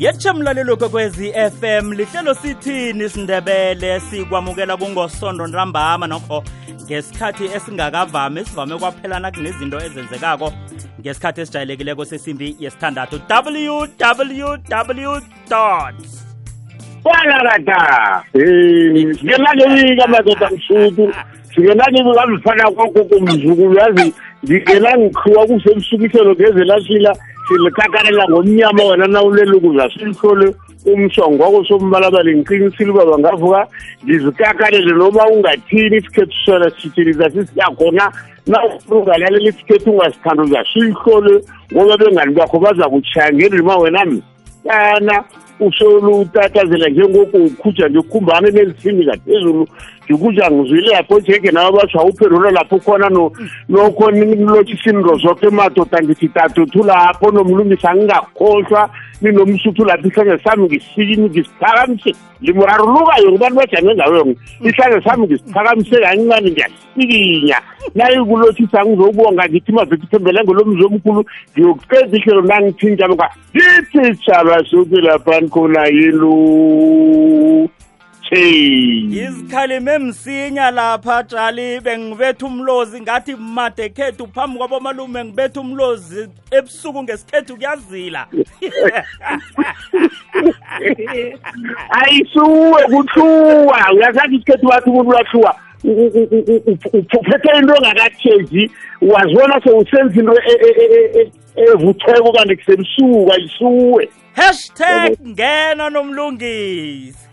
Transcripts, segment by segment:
yetshe mlalelo kwekwezi FM lihlelo sithini sindebele sikwamukela kungosondo ntambama nokho ngesikhathi esingakavami sivame kwaphelana kunezinto ezenzekako. Ngesikhathi esijayelekileko sesimbi yesithandathu www kwanakata um sikenakebika madoda msutu sikenakebika mfana kwakho kumzukulu yazi ngikena ngikhiwa kusemsukiselo ngezelashila silikhakanela ngomnyama wena nawuleli ukuza silihlole umsongwako sombalabala ngiqinisile uba bangavuka ngizikakanele noma ungathini isikhethu sona sithini zasisiyakhona naungalalela isikhethu ungasithanda uzasilihlole ngoba bengani bakho baza kuchaya ngendima wena msana usolutatazela njengoko ukhuja nje khumbane nelisini kaphezulu ndikuja ngizwile lapho jeke nabo basho awuphendula lapho khona nokhona nilothisini zonke madoda ngithi tatuthu lapho nomlungisa ngingakhohlwa ninomsuthu lapho isandla sami ngisikini ngisiphakamise limurarulukayo ngibantu bajame ngayo isandla sami ngisiphakamise kancane ngiyasikinya. Nayikulothisa ngizobonga ngithi maveki thembele ngolomzi omkhulu ngiyokuqeda ihlelo nangithinjalo ka ngithi sitshaba soke lapha nikhona yelu izikhalime msinya lapha tshali bengibetha umlozi ngathi made khethu phambi kwabomalume ngibetha umlozi ebusuku ngesikhethu kuyazila ayisuwe kuhluwa uyasathi isikhethu wathi umuntu uyahluwa uphethe into ongakatheji wazibona sewusenza into evutheko kanti kusebusuku ayisuwe hashtag ngena nomlungisi.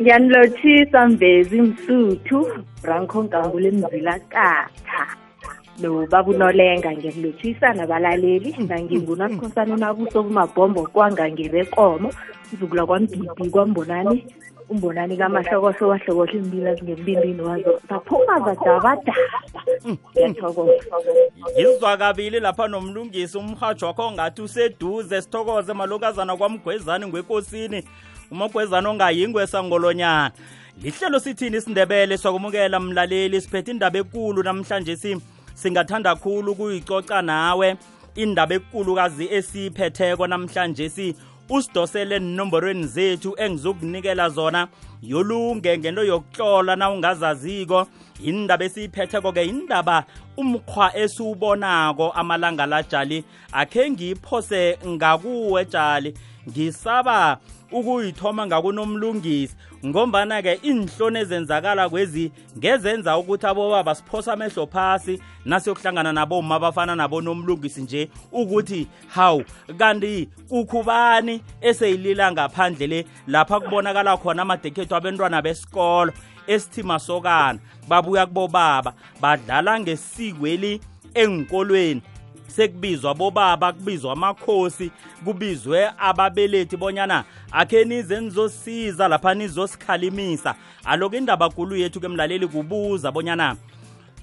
Ngiyanilotshisa mbezi msuthu branco nkangule mzilakatha nobabunolenga ngiyakulotshisa nabalaleli nangingunasikhosana unabuso kumabhombo kwangangebekomo mzukula kwambidi kwambonani? Umbonani kamahlokohlo wahlokohla imbila ngembindini wazo. Zaphuma zadabadaba ngiyathokoza. Yizwa kabili lapha nomlungisi umhatsho wakho ngathi useduze sithokoze malokazana kwamgwezane ngwekosini. Umagwezana ongayingwe sangolonyana lihlelo sithini isindebele swakumukela mlaleli? Siphethe indaba ekulu namhlanje si singathanda khulu ukuyicoca nawe. Indaba ekulukazi esiyiphetheko namhlanje si usidosele enomborweni zethu engizokunikela zona. Yolunge ngento yokuhlola na ungazaziko. Indaba esiyiphetheko-ke indaba umkhwa esiwubonako amalanga lajali akhe ngiyiphose ngakuwe jali. Ngisaba ukuyithoma ngakunomlungisi. Ngombana-ke iinhloni ezenzakala kwezi ngezenza ukuthi abobaba siphosa amehlo phasi nasiyokuhlangana naboma abafana nabonomlungisi nje ukuthi hawu kanti kukhubani eseyilila ngaphandle le? Lapha kubonakala khona amadekhetho abentwana besikolo esithi masokana babuya kubobaba badlala ngesikweli engikolweni sekubizwa bobaba kubizwa amakhosi kubizwe ababelethi bonyana akhe nize nizosiza lapha nizosikhalimisa. Aloku indaba kulu yethu ke mlaleli kubuza bonyana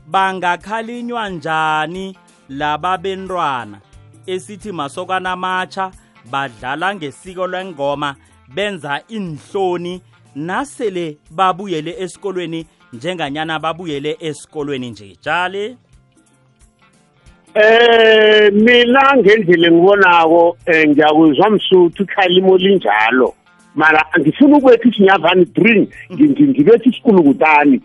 bangakhalinywa njani laba bentwana esithi masokana amatsha badlala ngesiko lwengoma benza inhloni nasele babuyele esikolweni njenganyana babuyele esikolweni nje. Jale Eh mina ngendlela engibonako ngiyakuzwa msuthu ikhalimo linjalo mara ngifuna ukwethi isinyavani bring ngibethi isikulukutani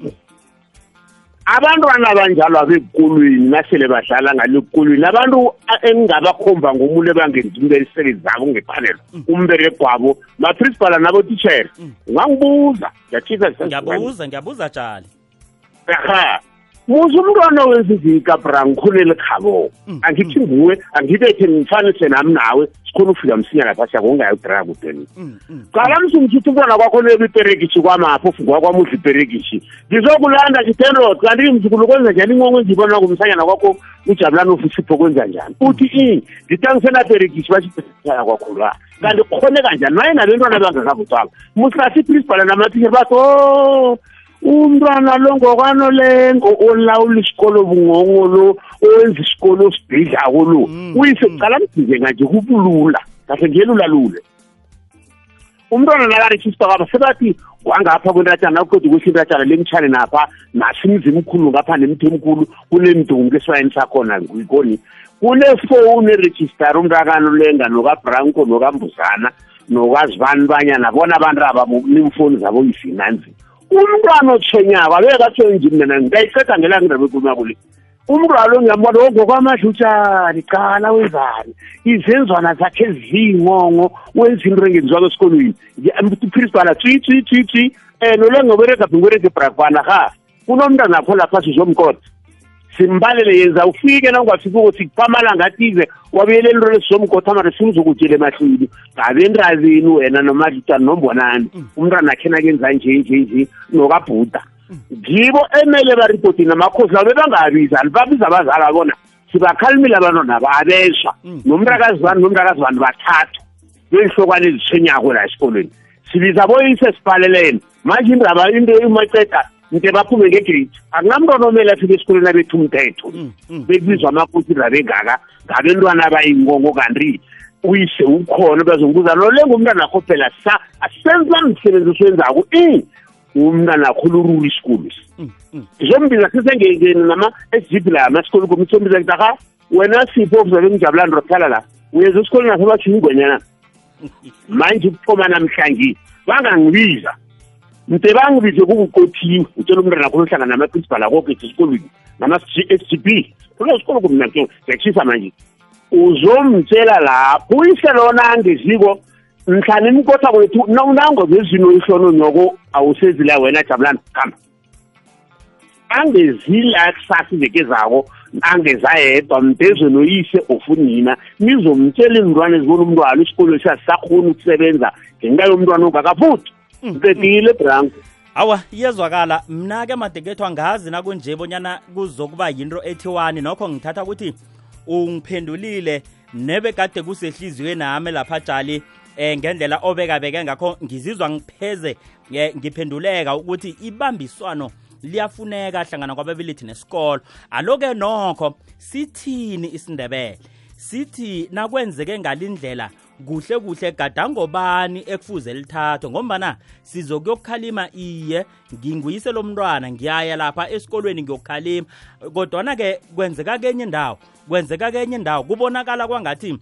abantwana abanjalo abekolweni nasele badlala ngale kukolweni abantu engingabakhomba ngomuntu ebangenzi elisebenzi zabo ngefanelo umberegwabo maprincipala nabotitshere ungangibuza ngiyatshisa ngiyabuza ngiyabuza jali aha. Muze umntwana wezivika bra ngikhulele khabo angithi nguwe angibethe ngifanise nami nawe sikhona ufika msinya lapha siyakongayo dra kudeni qala msungithithi umntwana kwakho nebe iperekishi kwamapho ufungwa kwami udla iperekishi. Ngizokulanda ngitenrod kanti mzukulu kwenza njani? Ingongo engiyibona kumsanyana kwakho ujabulani ofisipho kwenza njani? Uthi i ngithangisenaperekishi bashiaya kwakho la kanti khone kanjani? Maye nabentwana bangakabucala musasi principal namathisher bathi o umntwana lo ngokwanolengo olawula isikolo bungongo lo owenza isikolo sibhidlako lo. Uyise kucala mdizenga nje kubulula. Kahle ngelulalule umntwana nakarejista kwaba sebathi wangapha kwentatshana akuqeda ukuthi intatshana lemtshane napha nasimzi mkhulu ngapha nemthi emkhulu kunemdungu esifayeni sakhona ngikoni. Kunefowuni erejistara umntakano lenga nokabranco nokambuzana nokazibani banyana bona abantu aba nimfoni zabo yifinanzi umntwana otshwenyaba loye katsho endini mina ngiyayiceda ngelanga indaba enkulumo le umntwana lo ngiyambona oh, ongokwamahla utshani qala wenzani? Izenzwana zakhe ziyingongo wenza into engenziwako esikolweni. Uprincipala tswi tswi tswi tswi. Eh, um nolwangobereka bhingobereka ebrakwana ha. Kunomntana akho lapha sizomkota simbalele yenza ufike na ungafiki ukuthi kuphamalanga athize wabuyele into lesizomkotha mara simzokutshele emahlwini ngabe entrazini wena nomadlutani nombonani? Umntwana akhe nakenza nje nje nje nokabhuda. Ngibo emele baripotini amakhosi labo bebangabizani babiza abazali abona. Sibakhalimile abantwana babeshwa nomntakazibani nomntakazibani bathathu. Beyihlokwane ezitshwenyako la esikolweni. Sibiza boyise sibhalelene. Manje indaba into imaceda nte baphume ngegrade akunamntwana omele afike esikolweni abethu umthetho. Bekubizwa amakhosi rabengaka ngabentwana abayingongo kanti uyise ukhona bazongibuza lo lengumntwana akho phela sa? Asenza msebenzi oswenzako i umntwana akho lurula isikolo ngizombiza sisengengeni nama-s g p la amasikolo komithombiza ngithi aha wena sipho okuzabe ngijabulani rokuhlala la? Uyeza esikolweni nasebatshiwo ingwenyana manje ukuthoma namhlanje bangangibiza. Mte bangibize kungikothiwe utshela umntwana akho ohlangana namaprincipal akoke esikolweni nama-s g p kulo sikolo kumina ngiyakshisa manje. Uzomtshela lapho uyise lona angeziko mhlani imkotha kwethu nangovezino ihlono nyoko awusezila wena jabulani khamba. Angezila kusasa iveke zako angezayedwa mdezo noyise ofunina. Nizomtshela izintwana ezibona umntwana isikolo siyasisakhoni ukusebenza ngenxa yomntwana ongakafuthi ngicedile branko awa iyezwakala mna-ke madekethwa ngazi nakunje bonyana kuzokuba yinto ethiwani. Nokho ngithatha ukuthi ungiphendulile nebe kade kusehliziyweni nami lapha tshali eh ngendlela obekabeke ngakho ngizizwa ngipheze eh, ngiphenduleka ukuthi ibambiswano liyafuneka hlangana kwababelethi nesikolo. Aloke nokho sithini isindebele? Sithi nakwenzeke ngalindlela kuhle kuhle gadangobani ekufuze lithathwe ngombana sizokuyokukhalima iye. Nginguyise lomntwana ngiyaya lapha esikolweni ngiyokukhalima. Kodwana-ke kwenzeka kenye indawo kwenzeka kenye indawo kubonakala kwangathi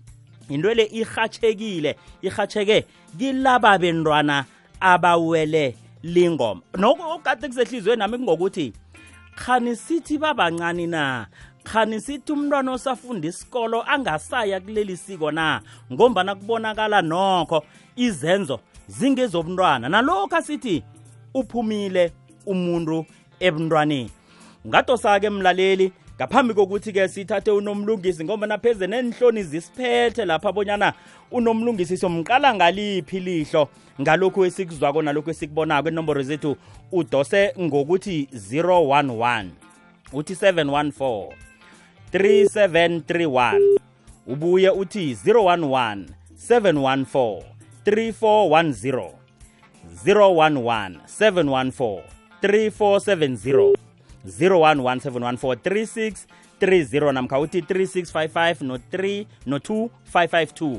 into le irhatshekile irhatsheke kilaba bentwana abawele lingoma. Nokukade kusehliziyweni nami kungokuthi khani sithi babancane na khani sithi umntwana osafunda isikolo angasaya kuleli siko na? Ngombana kubonakala nokho izenzo zingezobntwana nalokhu asithi uphumile umuntu ebuntwaneni. Ngadosa-ke mlaleli ngaphambi kokuthi-ke sithathe unomlungisi ngoba napheze nenhloni zisiphethe lapha abonyana unomlungisi somqala ngaliphi lihlo ngalokhu esikuzwako nalokhu esikubonako. Inomboro zethu udose ngokuthi 011 uthi 714 3731 ubuye uthi 011 714 3410 011 714 3470 0117143630 namkha uthi 3655 no3 no2552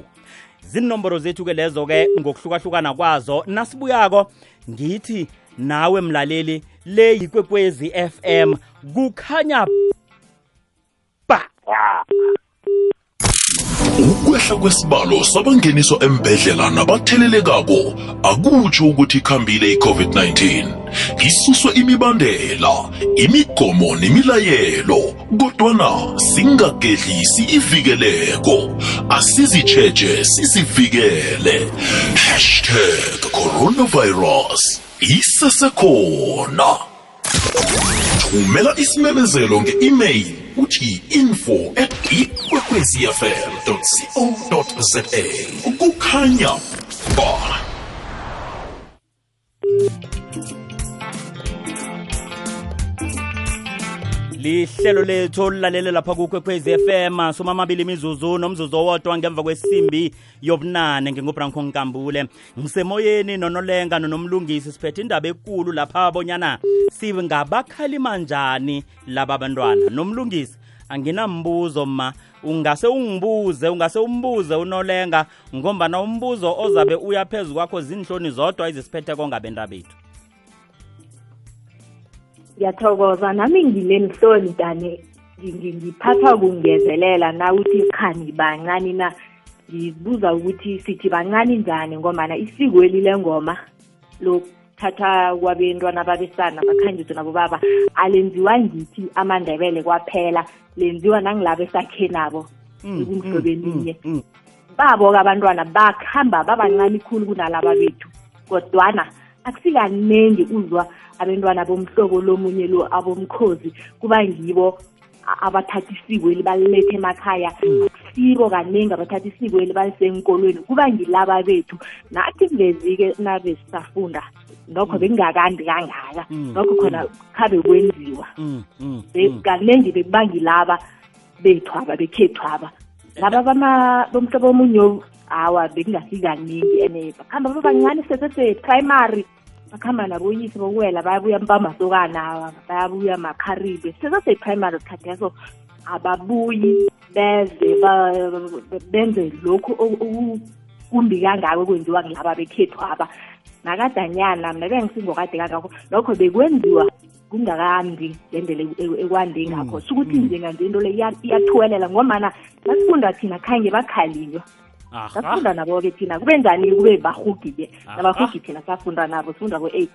zinomboro zethu-ke lezo-ke ngokuhlukahlukana kwazo nasibuyako ngithi nawe mlaleli le yikwekwezi FM kukhanya ukwehla kwesibalo sabangeniswa embedlela nabathelelekako akutsho ukuthi ikhambile i-covid-19. Isuswe imibandela imigomo nemilayelo kodwana singagedlisi ivikeleko. Asizitsheje sizivikele. Hashtag coronavirus isesekhona thumela isimemezelo nge-email uthi info at ikwekwezfm co za kukhanya ba lihlelo lethu olulalele lapha kukwekwezi FM soma amabili imizuzu nomzuzu owodwa ngemva kwesimbi yobunane ngingubranko nkambule. Ngisemoyeni nonolenga nonomlungisi siphethe indaba ekulu lapha abonyana singabakhalima njani laba bantwana. Nomlungisi anginambuzo ma. Ungase ungibuze ungase umbuze unolenga ngombana umbuzo ozabe uyaphezu kwakho zinhloni zodwa ezisiphethe kongabenda bethu ngiyathokoza nami nginenhloni dane. Ngi- ngi- ngiphathwa kungezelela na uthi khani bancani na? Ngibuza ukuthi sithi bancani njani ngombana isiko elilengoma lokuthatha kwabentwana babesana bakhanjiswe nabobaba alenziwa ngithi amandebele kwaphela lenziwa nangilabo esakhe nabo. Mm, ekumhlobo mm, elinye. mm, mm. babo-ke abantwana bakuhamba babancane khulu kunalaba bethu kodwana akusikaningi uzwa abantwana bomhlobo lomunye lo abomkhozi kuba ngibo abathatha isiko elibalethe emakhaya. Akusibo kaningi abathatha isiko elibalisenkolweni kuba ngilaba bethu. Nathi kulezi-ke nabesisafunda nokho bekungakandi kangaka. Mm, nokho khona khabe kwenziwa. Kanengi bekubangilaba bethu aba bekhethu aba. Laba bomhlobo omunye hawa bekungafikaningi and bakuhamba babancane sesese-primary bakuhamba naboyise bokuwela bayabuya bamasokana bayabuya makharibe sesese-primary sikhathi yaso ababuyi beze benze lokhu okumbi kangako kwenziwa ngilaba bekhethu aba. Nakadanyana mna bengisingokade kangako lokho bekwenziwa kungakandi ngendlela ekwande ngakho sukuthi njenganje into le iya- iyathuwelela ngomana nasifunda thina khange bakhalinywa Aha. Safunda nabo-ke thina kube njani kube bahugi-ke Aha. nabahugi thina safunda nabo sifunda ko-eight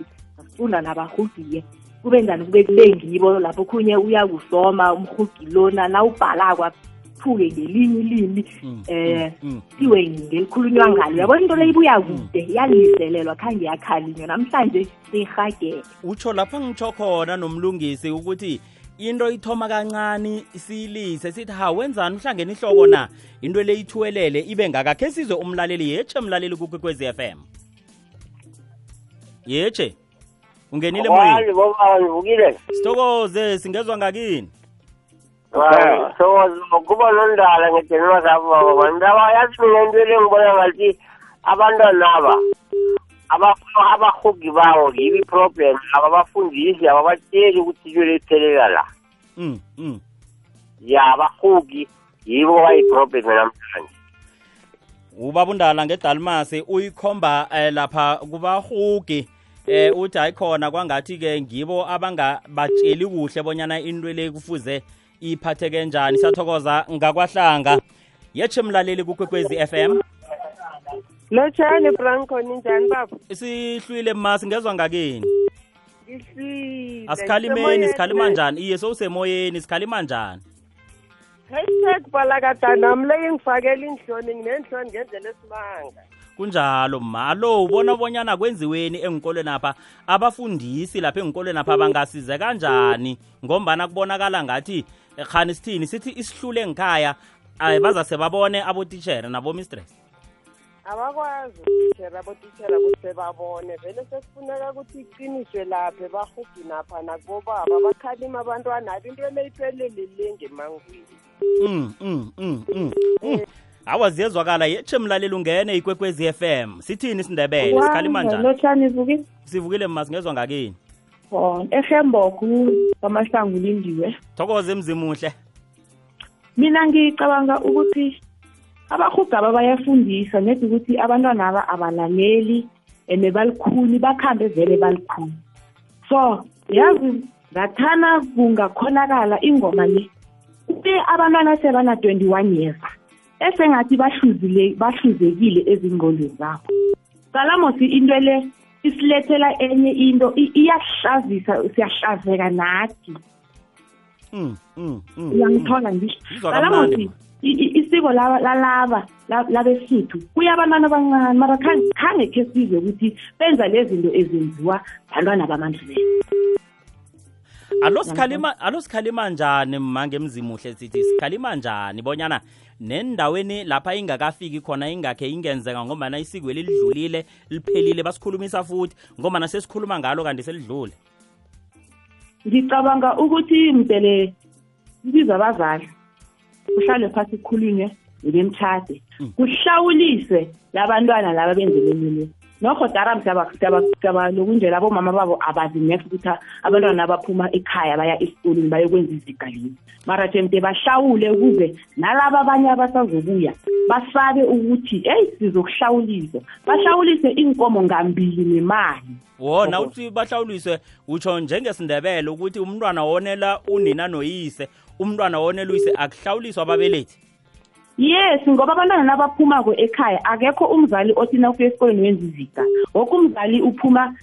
sifunda nabahugi-ke kube njani kube kube ngibo lapho khunye uyakusoma umhugi lona nawubhalako aphuke ngelinye ilimi Mm, eh mm, mm. siwe ngelikhulunywa ngalo. uyabona into le ibuya kude yaliselelwa khange yakhalinywa. Namhlanje seyirhagele. Utsho lapha ngitsho khona nomlungisi ukuthi into ithoma kancane siyilise sithi ha wenzani? Uhlangene ihloko na? Into le ithuwelele ibe ngakakhe sizwe umlaleli. Yetshe mlaleli kukwekwezi FM yetshe ungenile moyeni sithokoze singezwa ngakini? Hayi so kuba nondala ngedenwa zabo baba. Bantu abayazi mina into le ngibona ngathi abantwana aba abahugi bawo yibo iproblem ababafundisi ababatsheli ukuthi into le ithelela la. Mm, mm. ya abahugi yibo bayiproblem namhlanje. Ubaba undala ngedalmasi uyikhomba eh, lapha kubahugi eh uthi hayi khona kwangathi ke ngibo abangabatsheli kuhle bonyana into le kufuze iphatheke njani. Siyathokoza ngakwahlanga. Yetshe mlaleli kukwekwezi FM lotshani branco ninjani baba? Sihlwile ma singezwa ngakini? Ngihlile asikhalimeni sikhalima njani? Iye sowusemoyeni sikhalima njani? Hashtag balakadanam le ngifakela inhloni nginenhloni ngendlela esimanga. Kunjalo ma. Lo ubona bonyana kwenziweni engikolweni apha. Abafundisi lapha engikolweni apha bangasize kanjani? Ngombana kubonakala ngathi eh, khani sithini sithi isihlule ngikhaya bazase babone abotitshere nabomistress abakwazi utitshera abotitshera ukuthi babone. Vele sesifuneka ukuthi iqiniswe lapha bahugi napha nakubobaba bakhalima abantwana abo into leyiphelele le ngemangweni. Mm, mm, mm, mm, mm. awa ziyezwakala yetshe mlaleli ungene ikwekwezi FM sithini isindebele? Sikhalima njani? vuki sivukile ma singezwa ngakini? Oh ehemboku kwamahlangu lindiwe. Thokoze mzimuhle mina ngicabanga ukuthi abahugaba bayafundisa nedi ukuthi abantwana aba abalaleli and balikhuni bakhambe vele balikhuni so yazi ngathana kungakhonakala ingoma le kube abantwana sebana-twenty-one years esengathi bahluzile bahluzekile ezingqondweni zabo. Salamosi into le isilethela enye into i- iyasihlazisa siyahlazeka nathi. Mm, mm, mm, uyangithola ngisho Ngizwa kamnandi, salamosi i- i- isiko laba- lalaba la- labesuthu kuya abantwana abancane mara khange khe sizwe ukuthi benza lezi zinto ezenziwa bantwana bamandebele. Alo sikhalima alo sikhalima njani mma ngemzimuhle sithi sikhalima njani bonyana nendaweni lapha ingakafiki khona ingakhe ingenzeka ngombana isiko elidlulile liphelile basikhulumisa futhi ngombana sesikhuluma ngalo kanti selidlule? Ngicabanga ukuthi mdele sibiza abazali. Kuhlale phasi kukhulunywe ngemtshade Mm. kuhlawuliswe labantwana laba benzelelile nokho daram siyaba nokunjela abomama babo abazi next ukuthi abantwana abaphuma ekhaya baya esikolweni bayokwenza izigalini mara jemde bahlawule ukuze nalaba abanye abasazobuya basabe ukuthi eyi sizokuhlawuliswa. Bahlawulise iinkomo ngambili nemali. Wona uthi bahlawuliswe utsho njengesindebele ukuthi umntwana wonela unina noyise. Umntwana wonela uyise akuhlawuliswa ababelethi? Yes ngoba abantwana nabaphumako ekhaya akekho umzali othi nawufika esikolweni wenza iziga. Woke umzali uphuma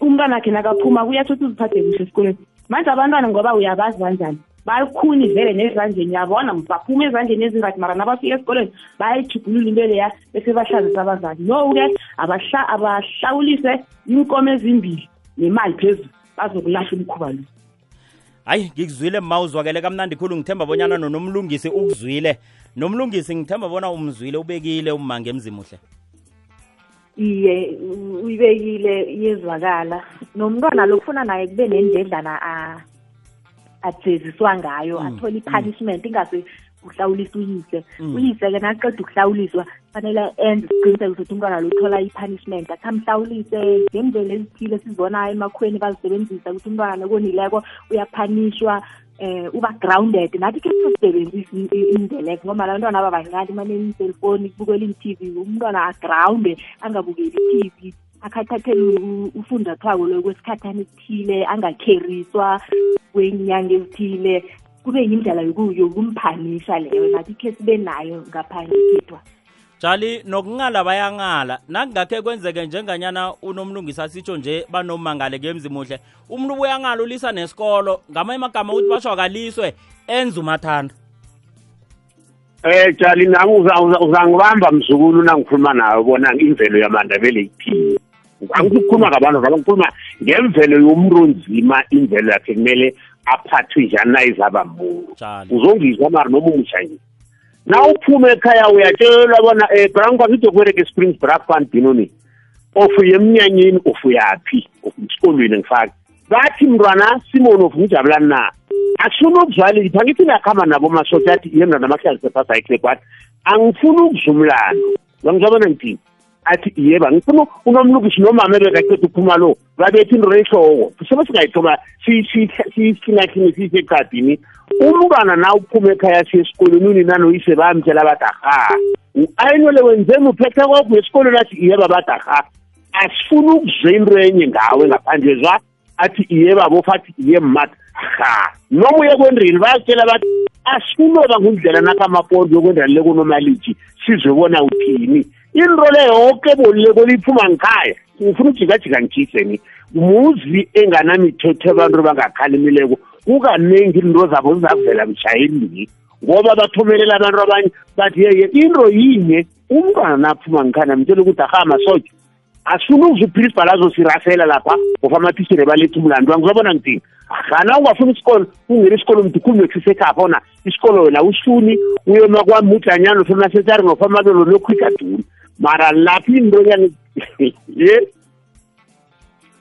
umntwana wakhe nakaphuma kuyatsho ukuthi uziphathe kuhle esikolweni. Manje abantwana ngoba uyabazi kanjani? Bayikhuni vele nezandleni yabona baphuma ezandleni ezingathi mara nabafika esikolweni bayayijugulula into leya bese bahlazisa abazali. No-ke abahlawulise inkomo ezimbili nemali phezulu bazokulahla umkhuba lo. Hayi ngikuzwile mma uzwakele kamnandi khulu ngithemba bonyana nonomlungisi ukuzwile nomlungisi ngithemba bona umzwile ubekile umma ngemzimuhle iye uyibekile iyezwakala nomntwana lokufuna naye kube nendledlana ajeziswa ngayo Mm, athole mm. i-punishment ingase uhlawulisa uyise. Mm. uyise-ke naqeda ukuhlawuliswa fanele enze isiqiniseko sokuthi umntwana lo uthola i-punishment. Athi amhlawulise ngendlela ezithile sizibona emakhweni bazisebenzisa ukuthi umntwana nekonileko uyaphanishwa eh uba grounded. Nathi ke sisebenzisa indeleko ngoba abantwana aba bancane maneni-cellphone kubukela i-tv umntwana agrounde angabukeli i-tv akhathathele ufundathwako lo kwesikhathana esithile angakheriswa kwenyanga ezithile. Kube yindlela yoku- yokumphanisha leyo nathi khe sibe nayo ngaphandle khethwa jali nokungala bayangala nakungakhe kwenzeke njenganyana unomlungisi asitsho nje banomangale ngemzimuhle umuntu uyangala ulisa nesikolo ngamanye amagama ukuthi basho akaliswe enze umathanda Eh Jali nami uza- uza- uzangibamba mzukulu nangikhuluma nawe bona imvelo yamandebele ithini. Angithi ukukhuluma ngabantu ngoba ngikhuluma ngemvelo yomuntu onzima imvelo yakhe kumele aphathwe njani nayizaba muntu. jali Uzongizwa mara noma umutsha nje. Na uphume ekhaya uyatshelwa bona eh branko ngithi kubereke Springs Brak Fund Binoni. Ofuye emnyanyeni ofuyaphi? Esikolweni ngifake. Bathi mntwana Simon of ngijabulani na. asifuna ukuzwala lipha ngithi nakhamba nabo masotsha athi yena namahlangise phasayikhle kwathi angifuni ukuzwa umlando bangizabona ngithini athi yeba ngifuna unomlukisi nomama ebekaqeda uphuma lo. Babethi into rehloko sobe singayithoba siyihlingahlini siyise eqadini. Umntwana na uphuma ekhaya siye esikolweni unina noyise bamtshela bathi aha. Ayinwele wenzeni uphethe kwakho esikolweni athi yeba bathi aha. Asifuni ukuzwa into enye ngawe ngaphandle zwa. Athi iye babofa athi iye mmathi ha noma uye kwendrini bayakutshela bathi asikunoba ngundlela nakamapondo yokwendlela lekunomalitshi sizobona uthini. Into le yoke bolileko liphuma ngikhaya ngifuna ukujikajika ngitshise muzi enganamithetho abantu bangakhalimileko kukaningi into zabo zizakuvela mshayeli ngoba bathumelela abantu abanye bathi yeye into yinye umntwana naphuma ngikhaya mtshela ukuthi aha masotsha asifuna ukuzwa uprincipal azosirasela lapha ngoba amathishere baletha umlando angizobona ngithini khana ungafuni isikolo ungena isikolo mntu khulume kusisekhapha ona isikolo wena usifuni uyema kwamudlanyana ufuna setari ngofamabelo nokhwikaduni mara lapha into ye?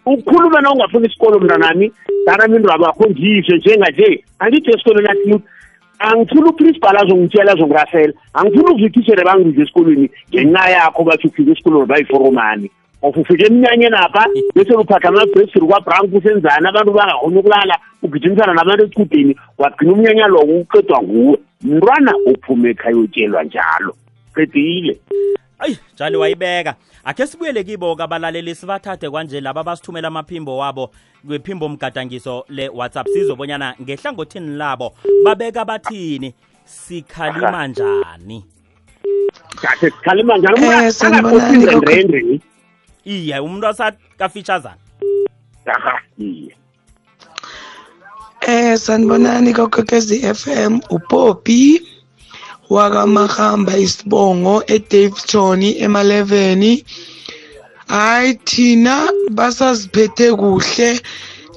Ukukhuluma na ungafuni isikolo mntanami? Danami into abakho ngizwe njenganje. Angithi esikolweni athi angifuni uprincipal azongitshela azongirasela. Angifuni ukuzwa ithishere bangibize esikolweni ngenxa yakho bathi ufike esikolweni bayiforomani of ufike emnyanyeni apha bese uphatha amabhesiri kwabrank usenzani abantu bangakhoni ukulala ugijimisana nabantu esikhudeni wagcina umnyanya lowo uqedwa nguwe. Mntwana uphume ekhaya utshelwa njalo. Qedile. Ayi jali wayibeka. Akhe sibuyele kibo kabalaleli sibathathe kwanje laba basithumela amaphimbo wabo kwephimbo mgadangiso le-whatsapp. Sizobonyana ngehlangothini labo babeka bathini? Sikhalima njani? Sikhalima njalo Iye umuntu asakafitshazana aha iye. Eh sanibonani kokokwezi FM uPoppy wakamahamba isibongo eDaveyton ema11 hayi thina basaziphethe kuhle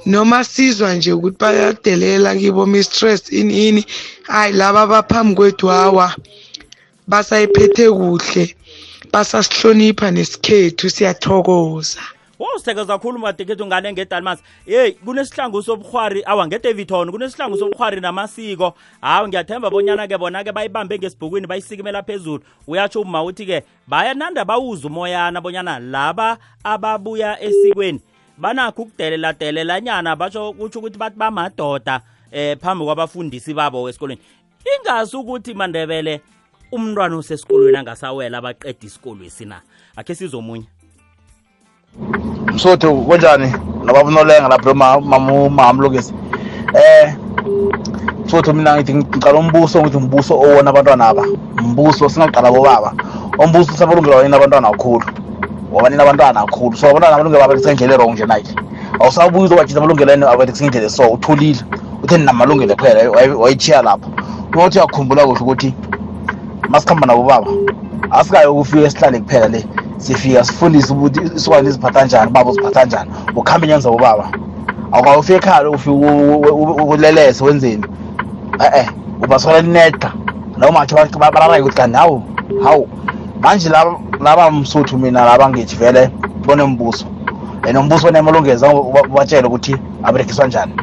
noma sizwa nje ukuthi bayadelela kibo mistress ini ini. Hayi laba abaphambi kwethu hawa basayiphethe kuhle. Basasihlonipha nesikhethu siyathokoza. Wo sithekeza kakhulu madekethu ngane ngedalmas. Yeyi kunesihlangu sobuhwari awa ngedaviton kunesihlangu sobuhwari namasiko. Hawu ngiyathemba bonyana-ke bona-ke bayibambe ngesibhukwini bayisikimela phezulu. Uyatsho uma uthi-ke bayananda bawuza umoyana bonyana laba ababuya esikweni banakho ukudeleladelelanyana batsho kutsho ukuthi bathi bamadoda eh phambi kwabafundisi babo esikolweni. Ingasi ukuthi mandebele umntwana osesikolweni angasawela abaqeda isikolwesi na akhe sizomunye? Msotho kunjani? Nababunolenga lapho mamamlungisi eh msotho mina ngithi ngicala umbuso ngithi umbuso owona abantwana aba. Umbuso singaqala bobaba. Umbuso sabalungela wanini abantwana kakhulu. Wabanini abantwana kakhulu. So abantwana abalungela baba kusendlela erong nje nayike awusabuyi uzobajisa amalungelo eni abathi kusendlela so uthulile uthe ninamalungelo kuphela wayichiya lapho. Unokuthi uyakhumbula kuhle ukuthi masikhamba nabo baba asikayo ukufika esihlale kuphela le. Sifika sifundise ukuthi isokwane liziphatha njani ubaba uziphatha njani. Ukuhamba inyanga zabo baba awukawufika ekhaya ufike ulelese wenzeni? E-e ubasuka lineda nabo matsho balarake ukuthi kanti hawu hawu. Manje laba msuthu mina laba ngithi vele bonembuso and umbuso onemalungeza batshele ukuthi aberekiswa njani.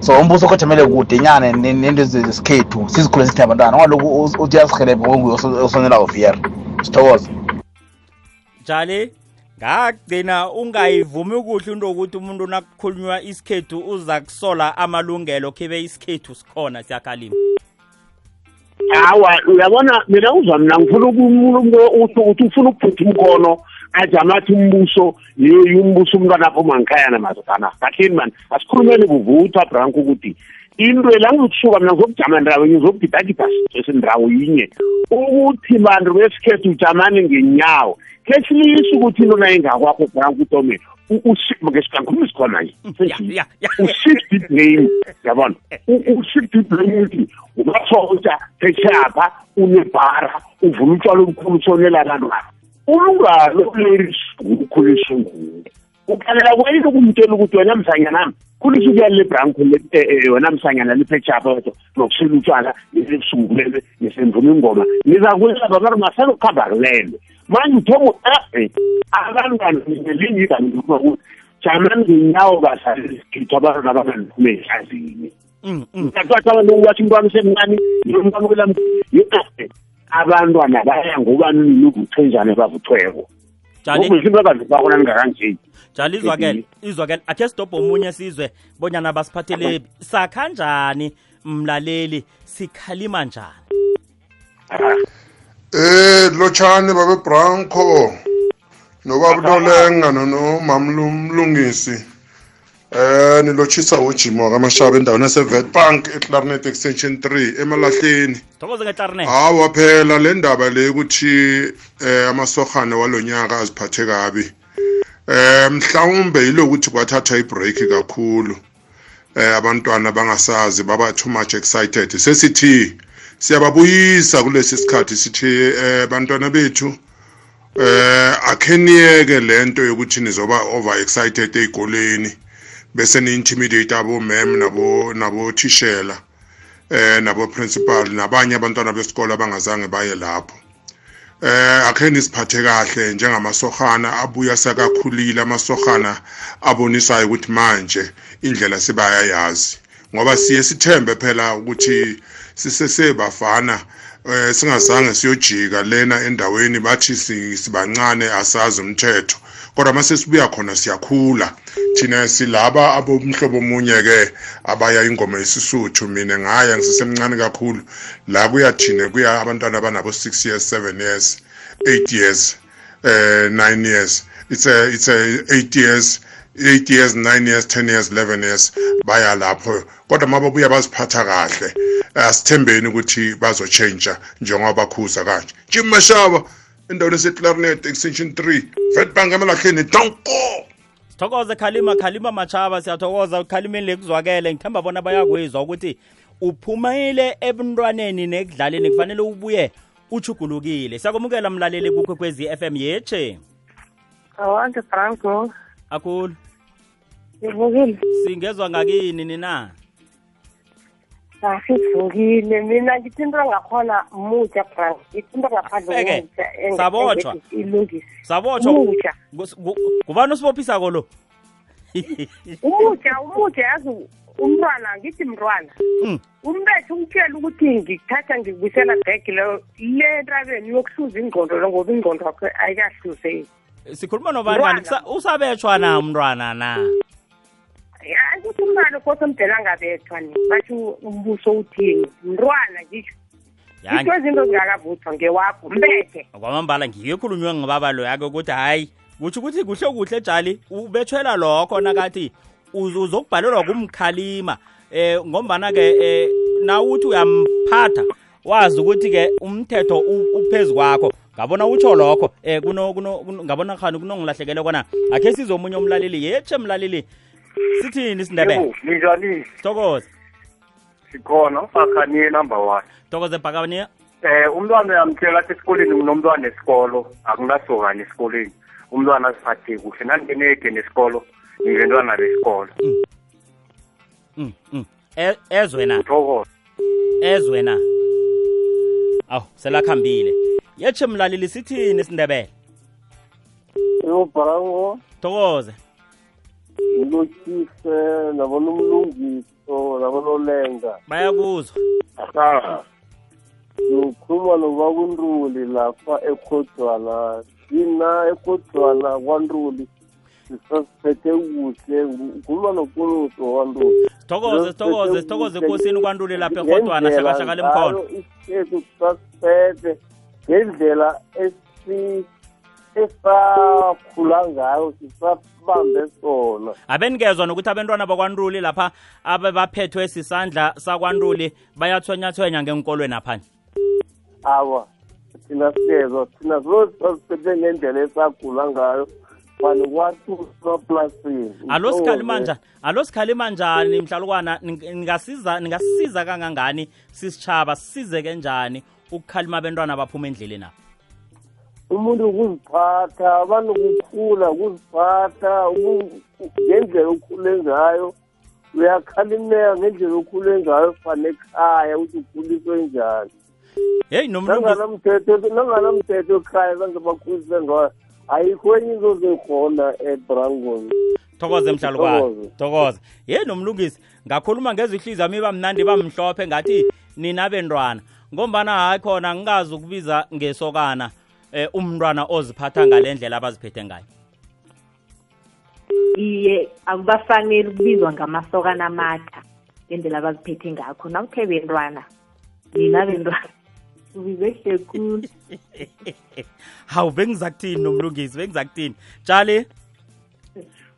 So umbuso kojamele kude nyane nento zesikhethu sizikhule sithi abantwana. Ngaloku uthi uyasihelebha onguye osonela ofiyera sithokoze. Njali ngagcina ungayivumi kuhle into yokuthi umuntu nakukhulunywa isikhethu uza kusola amalungelo khibe isikhethu sikhona siyakhalima hawa uyabona mina uzwa mina ngifuna umuntu usho ukuthi ufuna ukuphutha umkhono ajama athi umbuso yeyi umbuso umntwana aphuma ngikhaya namazodana kahleni mani asikhulumeni kuvutha branko ukuthi into la ngizokusuka mina ngizokujama ndawo yinye ngizokugidagida sendawo yinye. Ukuthi bantu besikhethu ujamane ngenyawo khe silise ukuthi into nayingakwakho branko utome ngesikangkhulumi sikhona nje. U-shift blame yabona? U-shift blame uthi umasotsha pheshapha unebhara uvula utshwala obukhulu utshonela abantwana ulungalo ukhulisa nguwe ukalela kweyini ukumtshela ukuthi wena msanyana khulisa ukuyali lebranko wena msanyana liphechapha wetho nokusela utshwala nesebusungulele nesendvuma ingoma. Nizakulaba bari masanokuhamba kulelo manje uthoma e abantwana ngelinye ukuthi jamani ngenyawo basalisikhitha abantwana abanganiphume ehlazini ngiyathatha abantu ukuwathi umntwana usemncane yomntwana abantwana baya ngobani niluvuthenjane bavuthweko ngokuzinto abazifakona ningakanje njalo izwakele izwakele akhe sidobhe omunye sizwe bonyana basiphathele sakhanjani mlaleli sikhalima njani? Eh lotshani babe Branco nobabunolenga nomamlungisi eh nilochisa ujimo wakamashaba endaweni yasevetbank eclarinet extension 3 emalahleni. Thokoze ngeclarinet hawa phela le ndaba le ukuthi eh amasohane walonyaka aziphathe kabi. Eh mhlawumbe yilokuthi kwathatha ibreak kakhulu. Eh abantwana bangasazi baba too much excited. Sesithi siyababuyisa kulesi sikhathi sithi eh bantwana bethu eh akheniyeke lento yokuthi nizoba over excited ezikoleni bese ni intimidate abo mem nabo nabo thishela eh nabo principal nabanye abantwana besikole abangazange baye lapho. Eh akhe nisiphathe kahle njengamasohana abuya sakakhulile amasohana abonisayo ukuthi manje indlela sibayayazi. Ngoba siye sithembe phela ukuthi sisesebafana eh singazange siyojika lena endaweni bathi sibancane asazi umthetho. Kodwa mase sibuya khona siyakhula. Thina silaba abomhlobo omunye ke abaya ingoma yesisuthu. Mina ngaya ngisesemncane kakhulu. La kuyathina kuya abantwana abanabo 6 years 7 years 8 years eh 9 years. It's a it's a 8 years 8 years 9 years 10 years 11 years baya lapho. Kodwa mababuya baziphatha kahle asithembeni ukuthi bazotshentsha njengoba bakhuza kanje. Jim Mashaba endaweni eseclarinet extension 3 Vetbank emalahleni donko sithokoze khalima khalima machaba siyathokoza ukhalimeni lekuzwakele ngithemba bona bayakwizwa ukuthi uphumile ebuntwaneni nekudlaleni kufanele ubuye uchugulukile siyakumukela mlaleli kukwekwezi FM yeche awonke franco. Akhulu. Ngivukile. Singezwa ngakini nina? Asivukile mina ngithi into engakhona mutsha frank. Ngithi into ngaphandle sabotshwa gu- ngubani usibophisako lo? Umutsha umutsha yazi umntwana ngithi mntwana. Mm. umbethe umtshela ukuthi ngikuthatha ngikubuyisela bhegi leyo le ntabeni yokuhluza ingqondo lo ngoba ingqondo wakhe ayikahluzeki sikhuluma nobani usabetshwa na umntwana na umntwana kose mdela angabethwa ni bathi umbuso uthini? Mntwana ngisho into izinto zingakavuthwa ngewakho mbethe. Kwamambala ngike ekhulunywe ngibaba lo yake ukuthi hayi kutsho ukuthi kuhle kuhle jali ubetshwela lokho nakathi uz- uzokubhalelwa kumkhalima. Eh ngombana-ke eh nawuthi uyamphatha wazi ukuthi-ke umthetho uphezu kwakho. Ngabona utsho lokho kuno- ngabona khani kunongilahlekele kona? Akhe size omunye umlaleli yetshe mlaleli sithini isindebele? Ninjani sithokoze sikhona ufakhaniye number one. Sithokoze bhakaniya eh umntwana uyamtshela athi esikoleni nginomntwana esikolo akunasokani esikoleni. Umntwana aziphathe kuhle nangeneke nesikolo ngibentwana besikolo. Mm, mm. E- ezwe na? Ezwe na? Awu selakhambile. Yetshe mlaleli sithini isindebele? Yobharango thokoze. Ilotshise nabona umlungiso nabona olenga bayakuzwa ngikhuluma noba kuntuli lapha ekhodwana thina ekhodwana kwantuli sisasiphethe kuhle ngikhuluma nokunuso kwantuli. Sithokoze sithokoze sithokoze ekosini kwantuli lapha ehodwana hlakahlaka lemkhono isikhethu sisasiphethe ngendlela esi esakhula ngayo sisabambe sona. Abenikezwa nokuthi abantwana bakwantuli lapha abebaphethwe sisandla sakwantuli bayathwenyathwenya ngenkolweni aphanye awa thina sikezwa thina sisasiphethe ngendlela esakhula ngayo. Fani kwathusaplasini alo sikhalima njani alo sikhalima njani mhlalukwana ning- ningasiza ningasisiza kangangani? Sisitshaba sisizeke njani ukukhalima abantwana abaphuma endleleni apha umuntu ukuziphatha abantu kukhula ukuziphatha uku- ngendlela okhule ngayo. Uyakhalimeka ngendlela okhule ngayo fane ekhaya ukuthi ukhuliswe njani. Heyi nomlungisi nanganamthetho nanganamthetho ekhaya bange bakhulise ngayo ayikho enye into zekhona edrangoni thokoze mhlalukwana Thokoze. ye nomlungisi ngakhuluma ngezwa ihliziyo yami iba mnandi iba mhlophe ngathi nina bentwana. Ngombana hayi khona ngikazi ukubiza ngesokana eh umntwana oziphatha ngale ndlela abaziphethe ngayo? Iye akubafanele ukubizwa ngamasokana amatha ngendlela abaziphethe ngakho. Nawuthe bentwana nina bentwana ubize kuhle khulu. Hawu bengiza kuthini nomlungisi? Bengiza kuthini tshali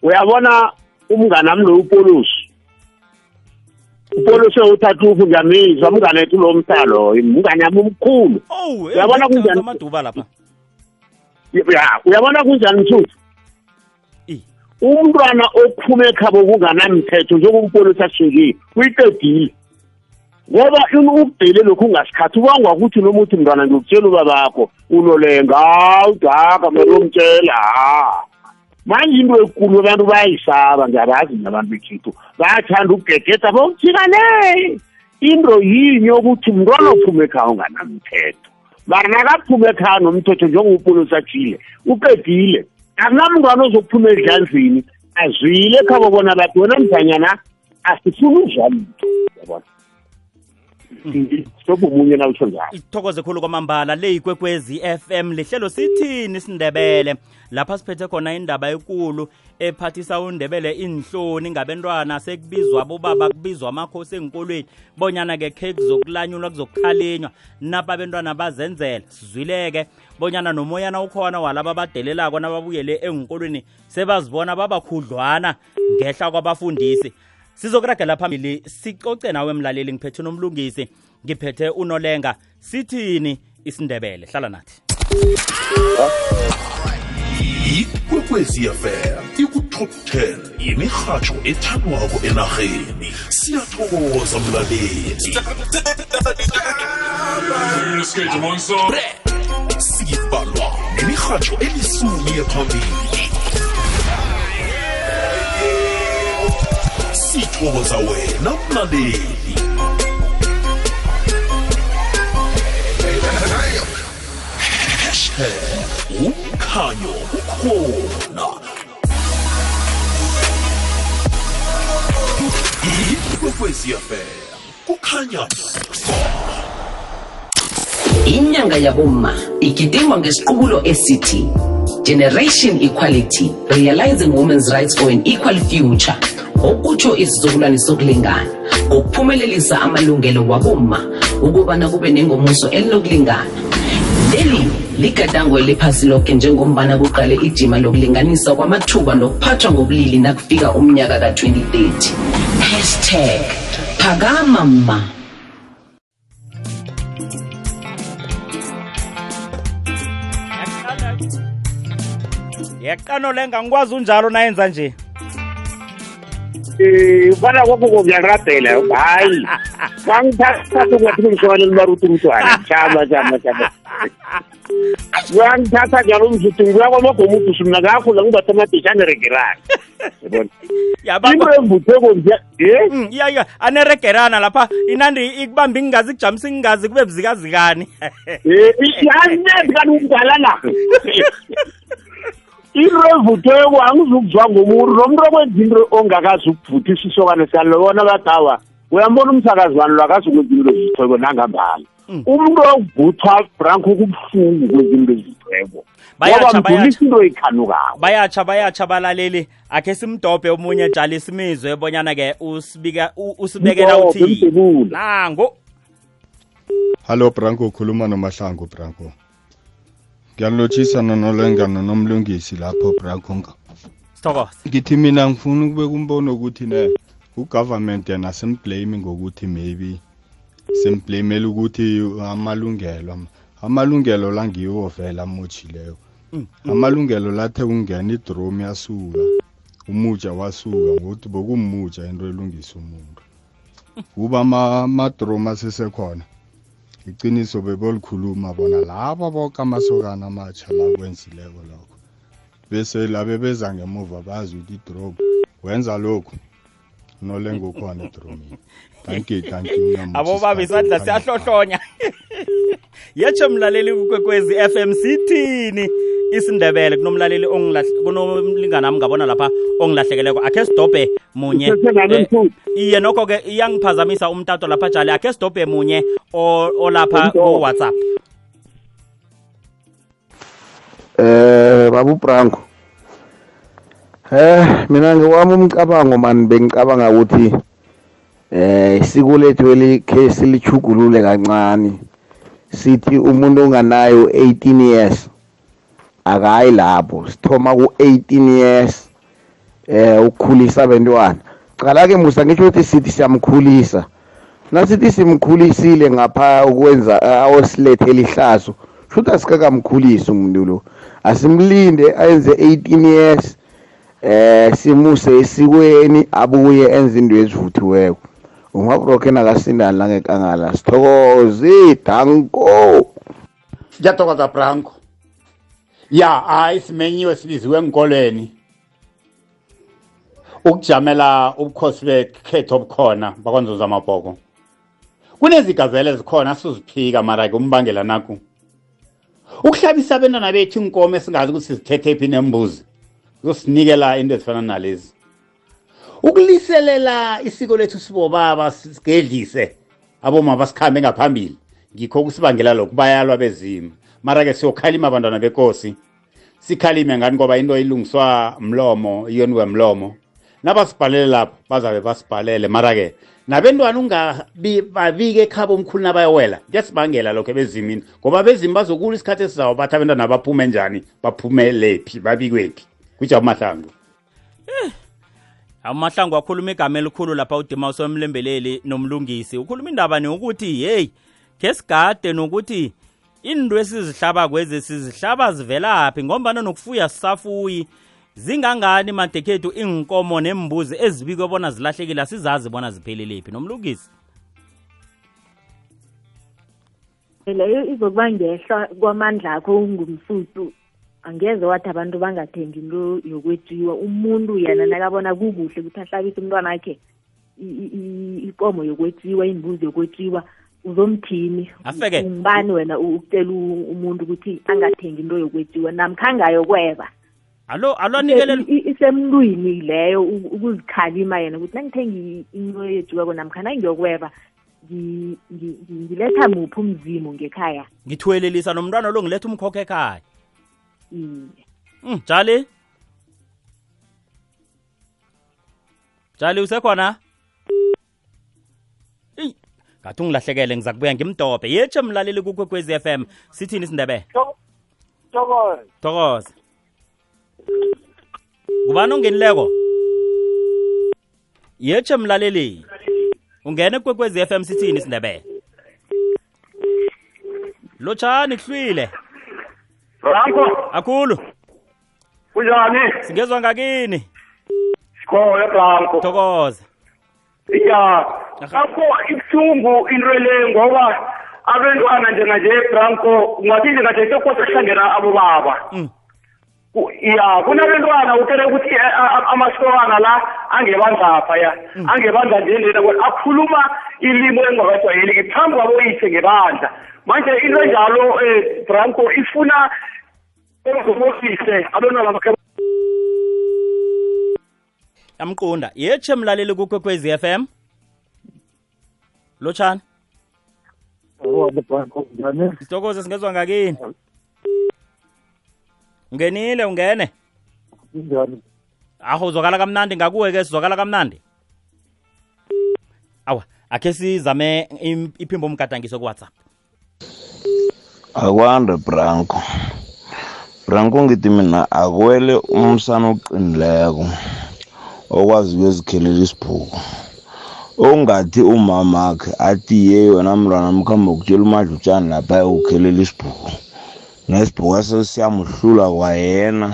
uyabona umngane wami lo upolusi? Upolusi uthatha ufu ngiyamizwa umngane wethu lo mtalo umngane wami omkhulu Uyabona kunjani? amaduba lapha ya uyabona kunjani mthuthu umntwana ophuma ekhabo kunganamthetho njengompolusi asukile uyiqedile. Ngoba ukudele lokhu ungasikhathi ubangwa ukuthi noma uthi mntwana ngiyokutshela ubabakho unolenga hawu daka mele umtshela ha. Manje into ekulu abantu bayayisaba ngiyabazi nabantu bekhethu bayathanda ukugegeda bokujika le into yinye yokuthi mntwana ophuma ekhaya unganamthetho mara nakaphuma ekhaya nomthetho njengopolosi atshile uqedile. Akunamntwana ozokuphuma edlandlini azwile ekhabo bona bathi wena mzanyana asifuni uzwa lutho yabona. Sobumunye nawutsho njalo ithokoze khulu kwamambala. Le ikwekwezi FM lihlelo sithini sindebele? Lapha siphethe khona indaba enkulu ephathisa undebele inhloni ngabentwana sekubizwa bobaba kubizwa amakhosi enkolweni bonyana-ke khe kuzokulanyulwa kuzokukhalinywa. Napa abentwana bazenzela sizwileke bonyana nomoyana ukhona walaba abadelelako nababuyele enkolweni sebazibona babakhudlwana ngehla kwabafundisi sizokuragela phambili sicoce nawe mlaleli ngiphethe nomlungisi ngiphethe unolenga. Sithini isindebele? Hlala nathi. Ikwekwezi fm ikutop 10 yemirhatsho ethandwako enarheni. Siyathokoza mlaleli. Sibalwa nemirhatsho elisumi ephambili ngiyathokoza wena mlaleli umkhanyo ukhona ikwekwezi yafela kukhanya inyanga yaboma igidingwa ngesiqubulo esithi generation equality realizing women's rights for an equal future. Okutsho isizukulwane sokulingana ngokuphumelelisa amalungelo wabomma ukubana kube nengomuso elinokulingana leli ligadango eliphasi lonke njengombana kuqale ijima lokulinganisa kwamathuba nokuphathwa ngobulili nakufika umnyaka ka-2030 hashtag phakama ma yeqano lenga ngikwazi unjalo nayenza nje. um fana kwakho kuyakurabhela hayi. Wangithatha ungathi ngishona limaruti umntwana. Shama shama shama wangithatha njalo umzuthi ngibuya kwamagomudusu mna ngakhula ngibatha amadisha aneregerana. Into emvutheko nje Mm, iya iya aneregerana lapha. Inandi ikubamba ingazi kujamisa ingazi kube buzikazikani. Yazi kanti ukudala la into evutheko angizukuzwa ngomuntu nomuntu okwenza into ongakazi ukuvuthisa isokane siyalobona badawa uyambona umsakazi wani lwakazi ukwenza into ezithweko nangambala. Umuntu ovuthwa branko kubuhlungu kwenza into ezithweko Bayatsha, ngoba mdlulisa bayatsha. into eyikhanukako bayatsha bayatsha balaleli. Akhe simdobhe omunye jali simizwe bonyana-ke usibika u- usibekela Mdobhe, uthi mdebule. nango Hallo Branko ukhuluma noMahlangu Branko. Ngiyalotshisa nonolengano nomlungisi lapho Branko. sithokoza Ngithi mina ngifuna ukubeka umbono ukuthi ne ugovernment yena simblame ngokuthi maybe simblamele ukuthi amalungelo am- amalungelo la ngiwo vela amochileyo. Amalungelo lathe kungena idrome yasuka. Umuja wasuka ngokuthi bokumuja into elungisa umuntu. Kuba ama amadrome asesekhona. Iqiniso bebolikhuluma bona laba boke amasokana amatsha la kwenzileko lokho. Bese labe beza ngemuva bazi ukuthi idrop wenza lokhu nolengo ukhona edromini danki danki abobaba isandla siyahlohlonya yetsho mlaleli kukwekwezi FM sithini isindebele kunomlaleli kunomlingana nami ngabona lapha ongilahlekeleko. Akhe sidobhe munye. Eh, iye nokho-ke iyangiphazamisa umtato lapha jale. Akhe sidobhe munye olapha ku-whatsapp. Eh babu Branko. Eh mina ngewami umcabango man bengicabanga ukuthi eh isiko lethu elikhe silichugulule kancane. Sithi umuntu onganayo 18 years akayi lapho. Sithoma ku-18 years eh ukukhulisa abantwana cala ke musa ngisho ukuthi sithi siyamkhulisa. Nasithi simkhulisile ngapha ukwenza awosilethela ihlazo shuthi asikakamkhulisi umuntu lo. Asimlinde ayenze 18 years eh simuse esikweni abuye enze into ezivuthiweko. Umabroke nakasindani langekangala sithokoze danko ngiyathokoza branko. Ya hayi simenyiwe sibiziwe enkolweni. Ukujamela ubukhosi bekhetho obukhona bakwanzuza amabhoko kunezigazelo ezikhona siziphika mara-ke umbangela naku ukuhlabisa abentwana bethu inkomo esingazi ukuthi sizithethe phi nembuzi zosinikela into ezifana nalezi. Ukuliselela isiko lethu sibobaba sigedlise aboma basikhambe ngaphambili. Ngikho kusibangela lokhu bayalwa bezimo. Mara-ke siyokhalima abantwana bekosi. Sikhalime ngani ngoba into ilungiswa mlomo iyoniwe mlomo. Nabasibhalele lapho bazabe basibhalele. Mara-ke nabentwana ungabike ekhaba omkhulu nabayowela. Kuyasibangela lokho ebezimini ngoba bezimi bazokula isikhathi esizawo bathi abentwana baphume njani? Baphumelephi babikwephi? Kujabu mahlangu amahlangu akhuluma igama elikhulu lapha udima usomlembeleli nomlungisi. Ukhuluma indaba ni ukuthi yeyi khe sigade nokuthi into esizihlaba kwezi sizihlaba zivelaphi ngombana nokufuya sisafuyi zingangani madekhethu? Iinkomo nembuzi ezibikwe bona zilahlekile asizazi bona zipheleliphi nomlungisi. Leyo izokuba ngehla kwamandla akho ungumsusu angeze wathi abantu bangathengi into yokwetjiwa. Umuntu yena nakabona kukuhle ukuthi ahlabise umntwana akhe i- i- i- ikomo yokwetjiwa imbuzi yokwetjiwa uzomthini? Afeke. ngibani wena u- ukutela u- umuntu ukuthi angathengi into yokwetjiwa namkhangayokweba alo i- isemntwini leyo ukuzikhalima yena ukuthi nangithengi into yetjiweko namkhana ngiyokweba ngi- ngi- ngi- ngiletha muphi umzimu ngekhaya? Ngithwelelisa nomntwana lo ngiletha umkhokha ekhaya iye Mm, Jali? Jali usekhona? Ey, ngathi ungilahlekele ngiza kubuya ngimdobhe. Yetshe mlaleli kukwekwezi FM. Sithini isindebele? Thokoza. Thokoza. Ngubani ongenileko? Yetshe mlaleli. Ungene kukwekwezi FM sithini isindebele? Lotshani kuhlwile. Ranko, Akhulu. kunjani? Singezwa ngakini. Sikhoya Ranko. Thokoza. Ya, akho ibuhlungu into le ngoba abantwana njenganje Branko ngathi njengaje sekose kuhlangena abobaba. Ku- Ya, kunabantwana utele ukuthi eh, amasokana la angebandlapha ya. Angebandla nje kodwa akhuluma ilimo engakajwayeleki phambi kwaboyise ngebandla. Manje into enjalo eh Branko ifuna Yamqonda. Yetshe mlaleli kukwekwezi FM. Lotshani. Sithokoze singezwa ngakini. Ungenile ungene. Aho uzokala kamnandi ngakuwe ke sizokala kamnandi. Awa, akhe sizame im- iphimbo umgadangiso ku WhatsApp. akwande branko branko ngithi mina akwele umsana oqinileko okwazi ukuyozikhelela isibhuku. Ongathi umamakhe athi ye yona mntwana mkhambe ukutshela umadlutshane lapha ukukhelela isibhuku. Nesibhuku aso siyamuhlula kwayena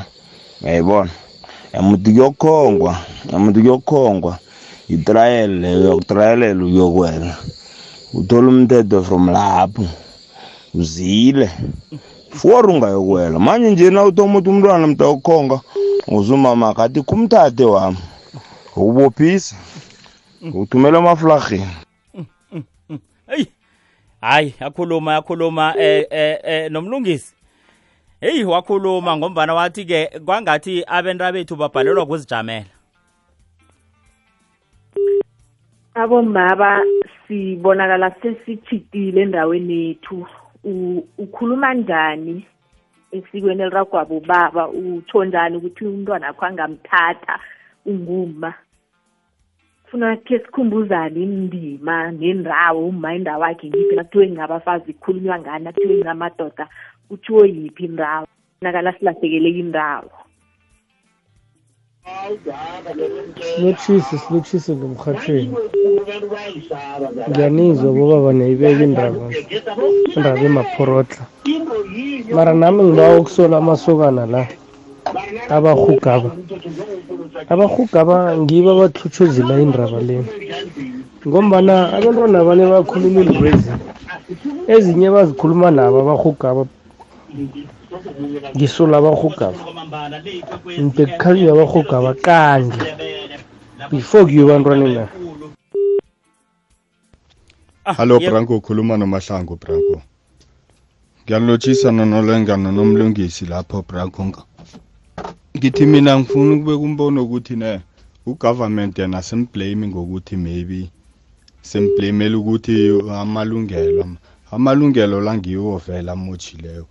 uyayibona? Yamuthi kuyokhongwa yamuthi kuyokhongwa yitrayele leyo yokutrayelela uyokwela uthola umthetho from lapho uzile. For ungayokwela manje nje na uthoma uthi umntwana mnta ukhonga uzumama kathi kumthathe wami ukubophisa uthumela amaflarheni Hey. Hayi, eh eh eh nomlungisi. Hey wakhuluma ngombana wathi ke kwangathi abenta bethu babhalelwa kuzijamela. abomaba sibonakala sesithitile endaweni yethu ukhuluma njani esikweni eliragwabo baba utsho njani ukuthi umntwana akho angamthatha unguma funa khe sikhumbuzane indima nendawo uma indawo akhe ngiphi nakuthiwe ngabafazi kukhulunywa ngani nakuthiwe ngamadoda kuthiwo yiphi indawo? Nakala silahlekeleke indawo silotshise silotshise ngomrhatshweni ngiyanizwa bobaba nayibeka indaba indaba emaphorotla mara nami ngibawa ukusola amasokana la abahugaba abahugaba ngibo abathutshuzela indaba lena ngombana abantwana abanye bakhuluma iindwezi ezinye bazikhuluma nabo abahugaba ngisola abahugaba ngibhekukhalinywa abahugaba kanje before kuyo bantwaneni na Hallo Branko ukhuluma nomahlangu Branko. Ngiyanilotshisa nonolenga nonomlungisi lapho Branko. Nga- Ngithi mina ngifuna ukubeka umbono ukuthi ne ugovernment yena simblame ngokuthi maybe simblamela ukuthi amalungelo am- amalungelo la ngiwo vela amochileyo.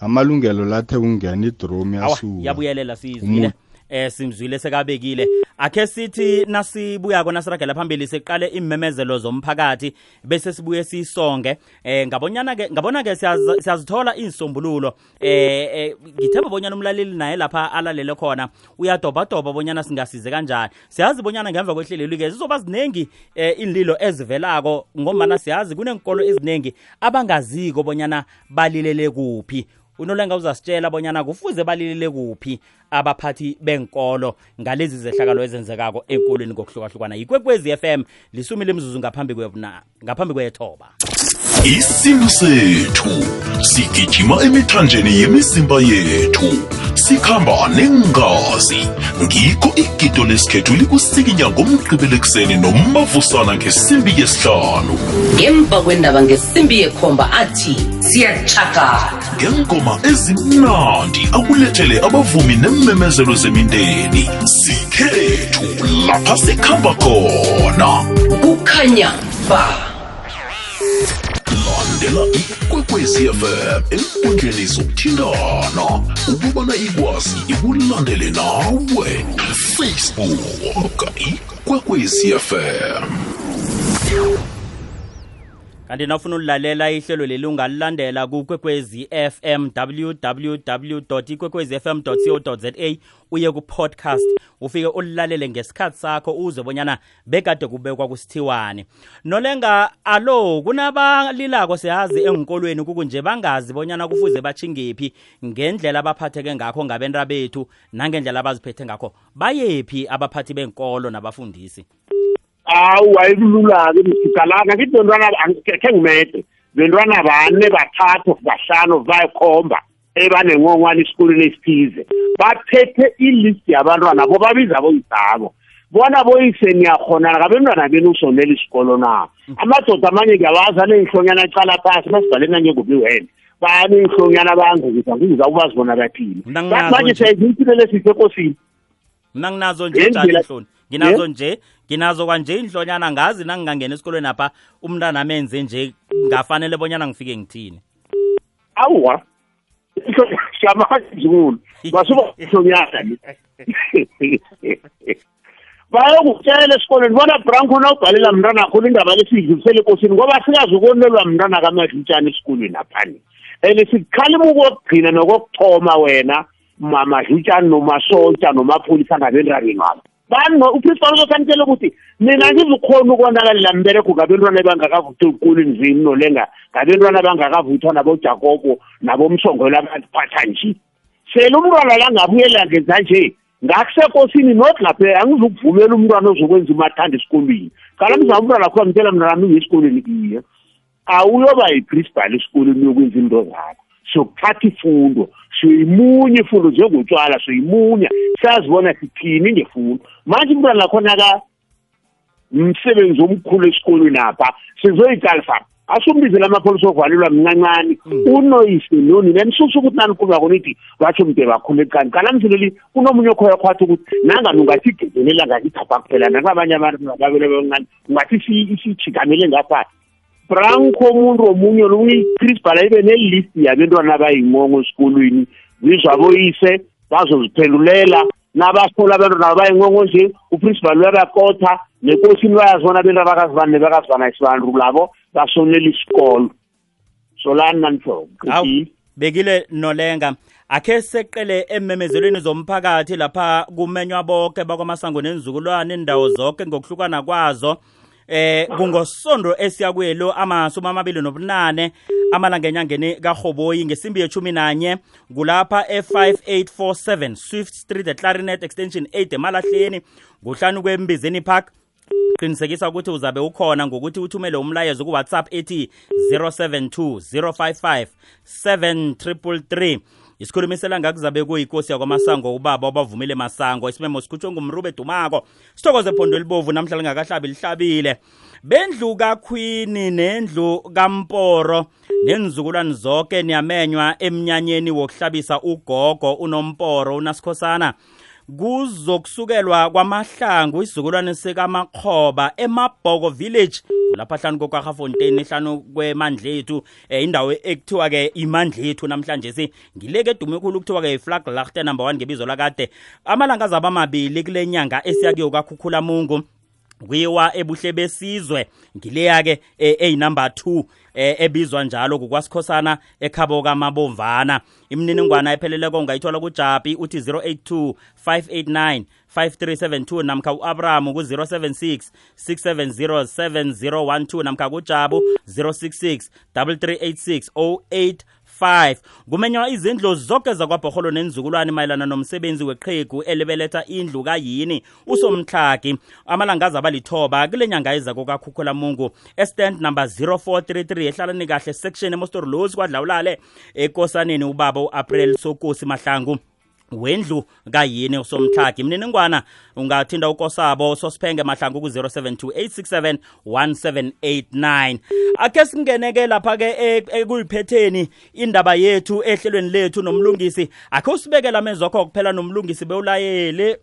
Amalungelo lathe kungena idrome Awa, yasuka. yabuyelela sizwile. Eh simzwile sekabekile. Akhe sithi nasibuyako nasiragela phambili siqale imemezelo zomphakathi bese sibuye sisonge. Eh ngabonyana ke ngabona ke siyaz- siyazithola insombululo. Eh eh, ngithemba bonyana umlaleli naye lapha alalele khona uyadoba doba bonyana singasize kanjani. Siyazi bonyana ngemva kwehlelelo ke zizoba ziningi eh inlilo ezivelako ngombana siyazi kunenkolo eziningi abangaziko bonyana balilele kuphi. Unolenga uzasitshela bonyana kufuze balilele kuphi abaphathi benkolo ngalezi zehlakalo ezenzekako enkolweni ngokuhlukahlukana. Yikwekwezi FM lisumi lemzuzu ngaphambi kwebuna ngaphambi kwethoba. Isintu sethu sigijima emithanjeni yemizimba yethu sikhamba nengazi. Ngikho igido lesikhethu likusikinya ngomgqibelo ekuseni nomavusana ngesimbi yesihlanu. Ngemva kwendaba ngesimbi yekhomba athi siyatshakala ngengoma ezimnandi akulethele abavumi nememezelo zemindeni sikhethu. Lapha sikhamba khona. Kukhanya ba. Landela ikwekwecfm enkundleni zokuthindana ukubana ikwazi ikulandele nawe. Facebook ikwekwezi fm kanti nafuna ulilalela ihlelo leli ungalilandela kukwekwezi fm www ikwekwezi fm co za uye ku-podcast. Ufike ulilalele ngesikhathi sakho uze bonyana bekade kubekwa kusithiwane nolenga alo kunabalilako siyazi engikolweni kukunje bangazi bonyana kufuze bachingephi ngendlela abaphatheke ngakho ngabenta bethu nangendlela abaziphethe ngakho. Bayephi abaphathi benkolo nabafundisi? Awu ayikulula-ke msigalanga ngithi bentwana khe ngimede. Bentwana bane bathathu bahlanu bayikhomba ebanengongwane esikolweni esithize. Baphethe ilist yabantwana bo babiza boyisabo bona boyise niyakhonana kabentwana beni usonela isikolo na? Amadoda amanye ngiyawazi anengihlonyana acala phasi masibhaleni nangengobi wena. Banengihlonyana bangikuza ngiza ukubazi bona bathini. Bathi manje siyayizimpilele sihle ekosini mina nginazo nje njalo inhloni nginazo nje nginazo kwanje inhlonyana ngazi nangingangena esikolweni apha umntana amenze nje ngafanele bonyana ngifike ngithini. Awuwa siyamazulu basuba ihlonyana bayokutshela esikolweni bona branco na ubhalela mntwana khona indaba lesiyidlulisele ekosini ngoba sikazi ukonelwa mntwana kamadlutshana esikolweni aphani and sikhalima ukokugcina nokokuthoma wena mamadlutshana nomasontsha nomapholisa ngabendabeni wabo bani uprincipal uzosanitshela ukuthi mina ngizukhona ukonakalela mbereko ngabentwana ebangakavuthwa ezikolweni zini nolenga ngabentwana abangakavuthwa nabojakobo nabomsongwelo abaziphatha nje. Sele umntwana la ngabuyela ngenza nje ngakusekosini not lapha angizukuvumela umntwana ozokwenza imathanda esikolweni. Kala mzama umntwana akho amtshela mntana ami uye esikolweni iye awuyoba yiprincipal esikolweni uyokwenza into zakho? Siyokuthatha ifundo siyoyimunya ifundo njengotshwala siyoyimunya siyazibona sithini ngefundo? Manje umntwana nakhona ka msebenzi omkhulu esikolweni apha. Sizoyiqalisa asumbizela amapholisa okuvalelwa mncancane unoyise nonina nisusa ukuthi nanikubako nithi batsho mde bakhulu ekani kalamsileli unomunye okhoyakhwathi ukuthi nangani ungathi igezelela ngakithapha kuphela? Nakabanye abantu babele bancane ungathi isijigamele ngapha branco umuntu omunye uyiprincipal ibe nelist yabentwana abayingongo esikolweni bizwa boyise bazoziphendulela nabasola abantwana bayingongo nje uprincipal uyabakotha nekosini bayazibona bento abakazibani nebakazibana isibantu labo basonela isikolo solani nanihlobo bekile nolenga. Akhe seqele ememezelweni zomphakathi lapha kumenywa bonke bakwamasango nenzukulwane indawo zonke ngokuhlukana kwazo? eh kungosondo esiyakuyelo amasumi amabili nobunane amalanga enyangeni kahoboyi ngesimbi yethumi nanye kulapha e5847 swift street the clarinet extension 8 emalahleni ngohlanu kwembizeni park. Qinisekisa ukuthi uzabe ukhona ngokuthi uthumele umlayezo kuwhatsapp ethi 072 055 7 3 isikhulumisela ngakuzabe kuyinkosi yakwamasango ubaba obavumile masango. Isimemo sikhutshwe ngumrube dumako. Sithokoze phondo elibovu namhla lingakahlabi lihlabile. Bendlu kakhwini nendlu kamporo nenzukulwane zonke niyamenywa emnyanyeni wokuhlabisa ugogo unomporo unasikhosana. Kuzokusukelwa kwamahlangu isizukulwane sikamakhoba emabhoko village lapha hlanu kokwahafontein hlanu kwemandlethu eh, indawo ekuthiwa-ke imandlethu namhlanje si ngileke edume khulu kuthiwa-ke iflag lachte number one ngebizo lakade. Amalanga azaba amabili kule nyanga esiyakuyo kakhukhula mungu kuyiwa ebuhle besizwe. Ngileya-ke eyinumber 2 eh, ebizwa njalo kukwasikhosana ekhabo kamabomvana imininingwana epheleleko ungayithola kujapi uthi 082 589 5372 namkha u-abrahamu ku-076 670 7012 namkha kujabu 066 3386 08 5 kumenywa izindlu zonke zakwabhoholo nenzukulwane mayelana nomsebenzi weqhegu elibeletha indlu kayini? Usomtlhagi amalanga azaba lithoba kule nyanga ezako kakhukhula mungu estand number 0433 ehlalani kahle section emostor los kwadlawulale. Ekosaneni ubaba u-april sokosi mahlangu. Wendlu kayini somtlhagi imininingwana ungathinda ukosabo sosiphenge mahlangu ku-072 867 akhe singeneke lapha-ke e- ekuyiphetheni indaba yethu ehlelweni lethu nomlungisi akhe usibekela amezwakho kuphela nomlungisi bewulayele.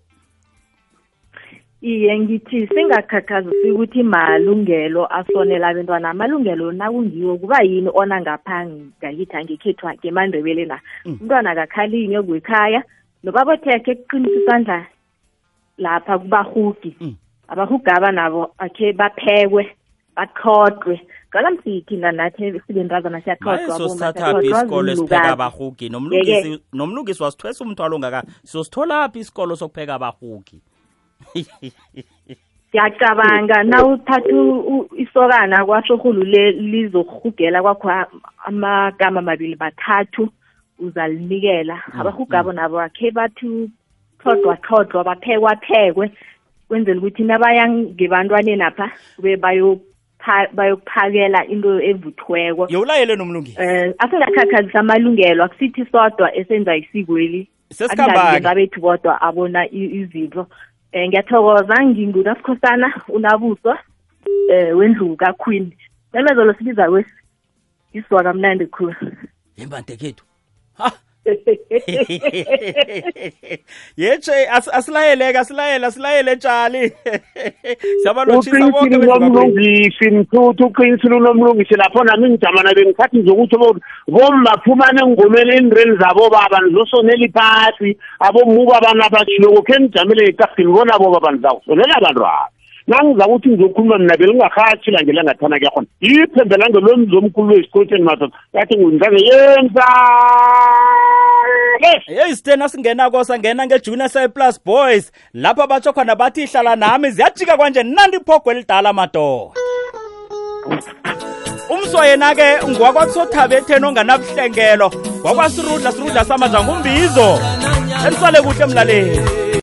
Iye ngithi singakhakhazisi ukuthi malungelo asonela abentwana amalungelo nakungiwo kuba yini ona ngapha ngakithi angekhethu ngemandebele na? Umntwana akakhalinywe kwekhaya nobabothekhe kuqinisa isandla lapha kubahugi. Abahugaba nabo akhe baphekwe baqhodwe ngalamsithi nathi sibentazana siyaqhodwa sosithathaphi isikolo esipheka abahugi. Nomlungisi wasithwesa umthwalo ongaka sositholaphi isikolo sokupheka abahugi. Ngiyacabanga. Na uthatha u- isokana kwasorhulu le lizokurhugela kwakho a- amagama amabili bathathu uzalinikela. Abahugabo nabo akhe bathi thodwa thodwa baphekwa phekwe kwenzela ukuthi nabaya ngebantwaneni apha kube bayopha- bayokuphakela into evuthiweko yewulayele nomlungisi? Um asingakhakhazisa amalungelo akusithi sodwa esenza isikweli Sesikhambani. babethu bodwa abona i- izinto um ngiyathokoza ngingunasikhosana unabuso um wendlu kaqueen. Memezolo sibiza kwesi iswa kamnandi khulu. Yembandekethu as- asilayeleke asilayele asilayele tshali siyabalotshisa bonke uqinisile mthuthu uqinisile unomlungisi. Lapho nami ngijamana bengithathi zokuthi bo- bommaphumane engomeni endireni zabo baba nizosonela iphasi. Abomuka abantu abatshiloko khe nijamele ngetafini bona bo baba nizawusolela abantu aba nangiza ukuthi ngizokhuluma mina belingarhatshi lange langathana kuyakhona iphembe lange lomzomkhulu wesikolotsheni madoda yathi ngundizaze yenza yeyi sitena singena sangena ngejunior cyplus boys. Lapha batsho khona bathi hlala nami ziyajika kwanje. Nandi iphogwe elidala madoda. Umswa yena-ke ngwakwasothabe etheni onganabuhlengelo. Ngwakwasirudla sirudla samanja ngumbizo. Enisale kuhle emlaleni